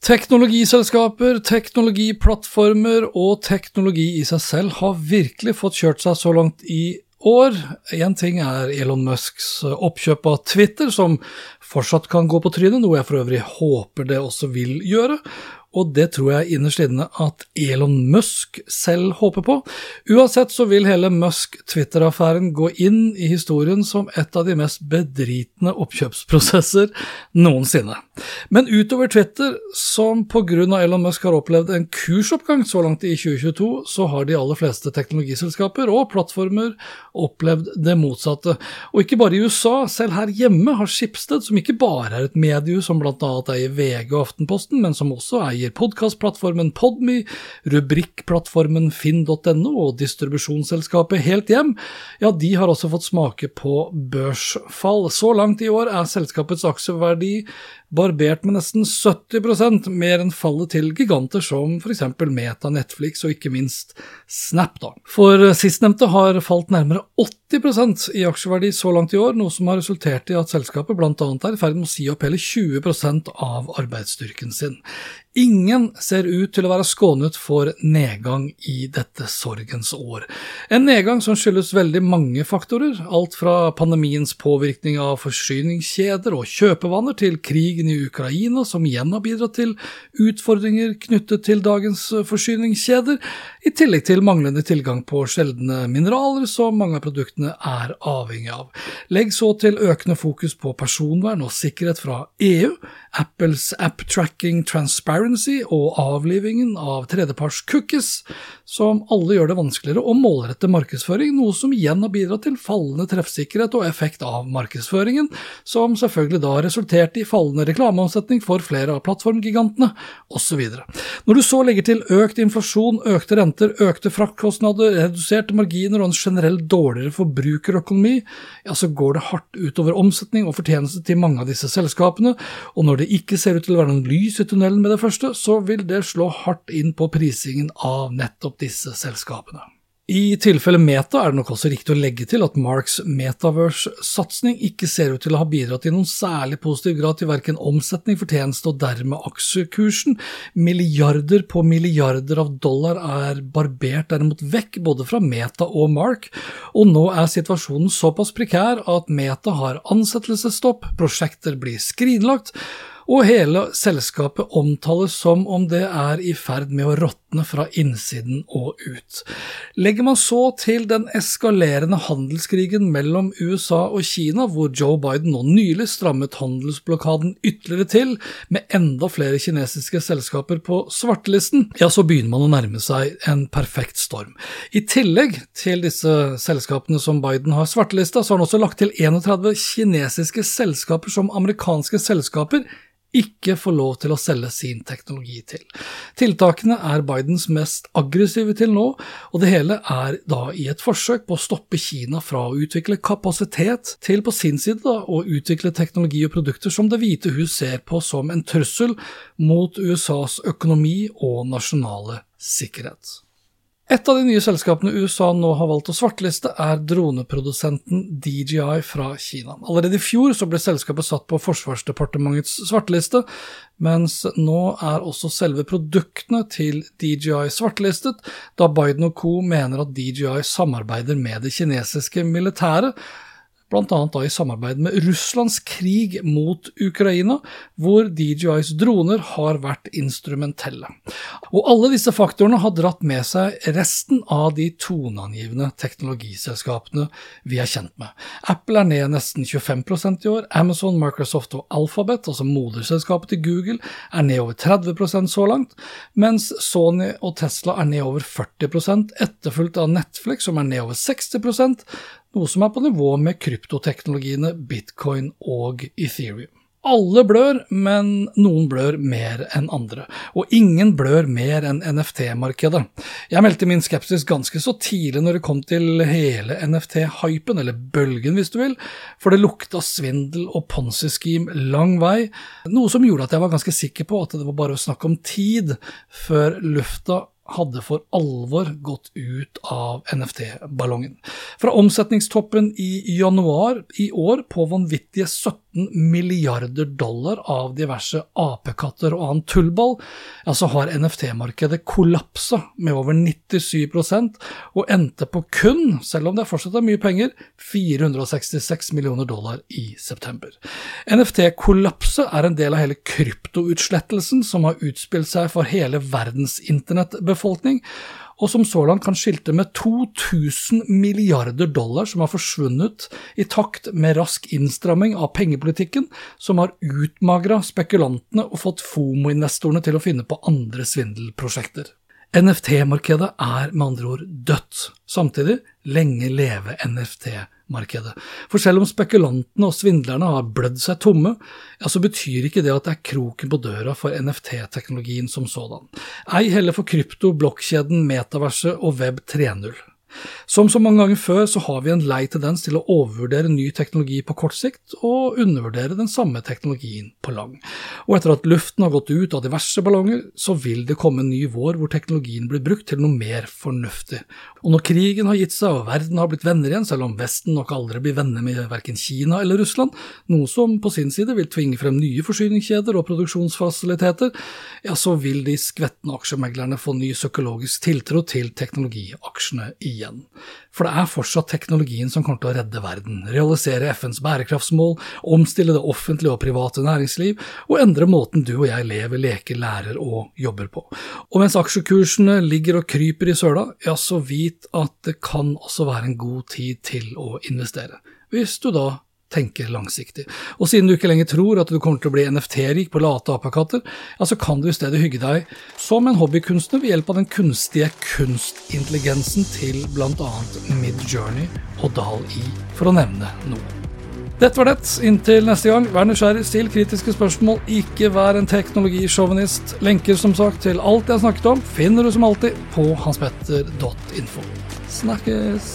Teknologiselskaper, teknologiplattformer og teknologi i seg selv har virkelig fått kjørt seg så langt i år. Én ting er Elon Musks oppkjøp av Twitter, som fortsatt kan gå på trynet, noe jeg for øvrig håper det også vil gjøre og det tror jeg innerst inne at Elon Musk selv håper på. Uansett så vil hele Musk-Twitter-affæren gå inn i historien som et av de mest bedritne oppkjøpsprosesser noensinne. Men utover Twitter, som pga. Elon Musk har opplevd en kursoppgang så langt i 2022, så har de aller fleste teknologiselskaper og plattformer opplevd det motsatte. Og ikke bare i USA, selv her hjemme har Schibsted, som ikke bare er et medium som bl.a. eier VG og Aftenposten, men som også eier eier podkastplattformen Podmy, rubrikkplattformen finn.no og distribusjonsselskapet Helt Hjem, ja, de har også fått smake på børsfall. Så langt i år er selskapets aksjeverdi barbert med nesten 70% mer enn fallet til giganter som f.eks. Meta, Netflix og ikke minst Snap. da. For sistnevnte har falt nærmere 80% i aksjeverdi så langt i år, noe som har resultert i at selskapet bl.a. er i ferd med å si opp hele 20% av arbeidsstyrken sin. Ingen ser ut til å være skånet for nedgang i dette sorgens år. En nedgang som skyldes veldig mange faktorer, alt fra pandemiens påvirkning av forsyningskjeder og kjøpevaner til krigen i Ukraina, som igjen har bidratt til utfordringer knyttet til dagens forsyningskjeder, i tillegg til manglende tilgang på sjeldne mineraler som mange av produktene er avhengig av. Legg så til økende fokus på personvern og sikkerhet fra EU, Apples app tracking transparency og avlivingen av tredjeparts cookies, som alle gjør det vanskeligere å målrette markedsføring, noe som igjen har bidratt til fallende treffsikkerhet og effekt av markedsføringen, som selvfølgelig da resulterte i fallende reklameomsetning for flere av plattformgigantene, osv. Når du så legger til økt inflasjon, økte renter, økte fraktkostnader, reduserte marginer og en generell dårligere forbrukerøkonomi, ja, så går det hardt utover omsetning og fortjeneste til mange av disse selskapene, og når det ikke ser ut til å være noen lys i tunnelen med det første, så vil det slå hardt inn på prisingen av nettopp disse selskapene. I tilfelle Meta er det nok også riktig å legge til at Marks Metaverse-satsing ikke ser ut til å ha bidratt i noen særlig positiv grad til verken omsetning, fortjeneste og dermed aksjekursen. Milliarder på milliarder av dollar er barbert derimot vekk, både fra Meta og Mark, og nå er situasjonen såpass prekær at Meta har ansettelsesstopp, prosjekter blir skrinlagt, og hele selskapet omtales som om det er i ferd med å råtne fra innsiden og ut. Legger man så til den eskalerende handelskrigen mellom USA og Kina, hvor Joe Biden nå nylig strammet handelsblokaden ytterligere til, med enda flere kinesiske selskaper på svartelisten, ja, så begynner man å nærme seg en perfekt storm. I tillegg til disse selskapene som Biden har svartelista, så har han også lagt til 31 kinesiske selskaper som amerikanske selskaper ikke får lov til å selge sin teknologi til. Tiltakene er Bidens mest aggressive til nå, og det hele er da i et forsøk på å stoppe Kina fra å utvikle kapasitet til på sin side da, å utvikle teknologi og produkter som Det hvite hus ser på som en trussel mot USAs økonomi og nasjonale sikkerhet. Et av de nye selskapene USA nå har valgt å svarteliste, er droneprodusenten DJI fra Kina. Allerede i fjor ble selskapet satt på Forsvarsdepartementets svarteliste, mens nå er også selve produktene til DJI svartelistet, da Biden og co. mener at DJI samarbeider med det kinesiske militæret bl.a. i samarbeid med Russlands krig mot Ukraina, hvor DJIs droner har vært instrumentelle. Og alle disse faktorene har dratt med seg resten av de toneangivende teknologiselskapene vi er kjent med. Apple er ned nesten 25% i år, Amazon, Microsoft og Alphabet, altså moderselskapet til Google, er ned over 30% så langt, mens Sony og Tesla er ned over 40% etterfulgt av Netflix, som er ned over 60 noe som er på nivå med kryptoteknologiene bitcoin og Ethereum. Alle blør, men noen blør mer enn andre, og ingen blør mer enn NFT-markedet. Jeg meldte min skepsis ganske så tidlig når det kom til hele NFT-hypen, eller bølgen hvis du vil, for det lukta svindel og ponzi-scheme lang vei, noe som gjorde at jeg var ganske sikker på at det var bare å snakke om tid før lufta hadde for alvor gått ut av NFT-ballongen. Fra omsetningstoppen i januar i år på vanvittige 17 milliarder dollar av diverse apekatter og annen tullball, ja, så har NFT-markedet kollapsa med over 97% og endte på kun, selv om det fortsatt er mye penger, 466 millioner dollar i september. NFT-kollapset er en del av hele kryptoutslettelsen som har utspilt seg for hele verdens internettbefolkning, og som så langt kan skilte med 2000 milliarder dollar som har forsvunnet i takt med rask innstramming av pengepolitikken, som har utmagra spekulantene og fått FOMO-investorene til å finne på andre svindelprosjekter. NFT-markedet er med andre ord dødt. Samtidig, lenge leve NFT-markedet. For selv om spekulantene og svindlerne har blødd seg tomme, ja, så betyr ikke det at det er kroken på døra for NFT-teknologien som sådan. Ei heller for krypto, blokkjeden, metaverset og web 3.0. Som så mange ganger før så har vi en lei tendens til å overvurdere ny teknologi på kort sikt, og undervurdere den samme teknologien på lang. Og etter at luften har gått ut av diverse ballonger, så vil det komme en ny vår hvor teknologien blir brukt til noe mer fornuftig. Og når krigen har gitt seg og verden har blitt venner igjen, selv om Vesten nok aldri blir venner med verken Kina eller Russland, noe som på sin side vil tvinge frem nye forsyningskjeder og produksjonsfasiliteter, ja, så vil de skvettende aksjemeglerne få ny psykologisk tiltro til teknologiaksjene igjen igjen. For det er fortsatt teknologien som kommer til å redde verden, realisere FNs bærekraftsmål, omstille det offentlige og private næringsliv, og endre måten du og jeg lever, leker, lærer og jobber på. Og mens aksjekursene ligger og kryper i søla, ja, så vit at det kan også være en god tid til å investere. Hvis du da tenker langsiktig. Og siden du ikke lenger tror at du kommer til å bli NFT-rik på late apekatter, ja, så kan du i stedet hygge deg som en hobbykunstner ved hjelp av den kunstige kunstintelligensen til bl.a. Midjourney og Dal-E, for å nevne noe. Dette var det. Inntil neste gang, vær nysgjerrig, still kritiske spørsmål, ikke vær en teknologisjåvinist. Lenker som sagt til alt jeg har snakket om, finner du som alltid på hanspetter.info. Snakkes!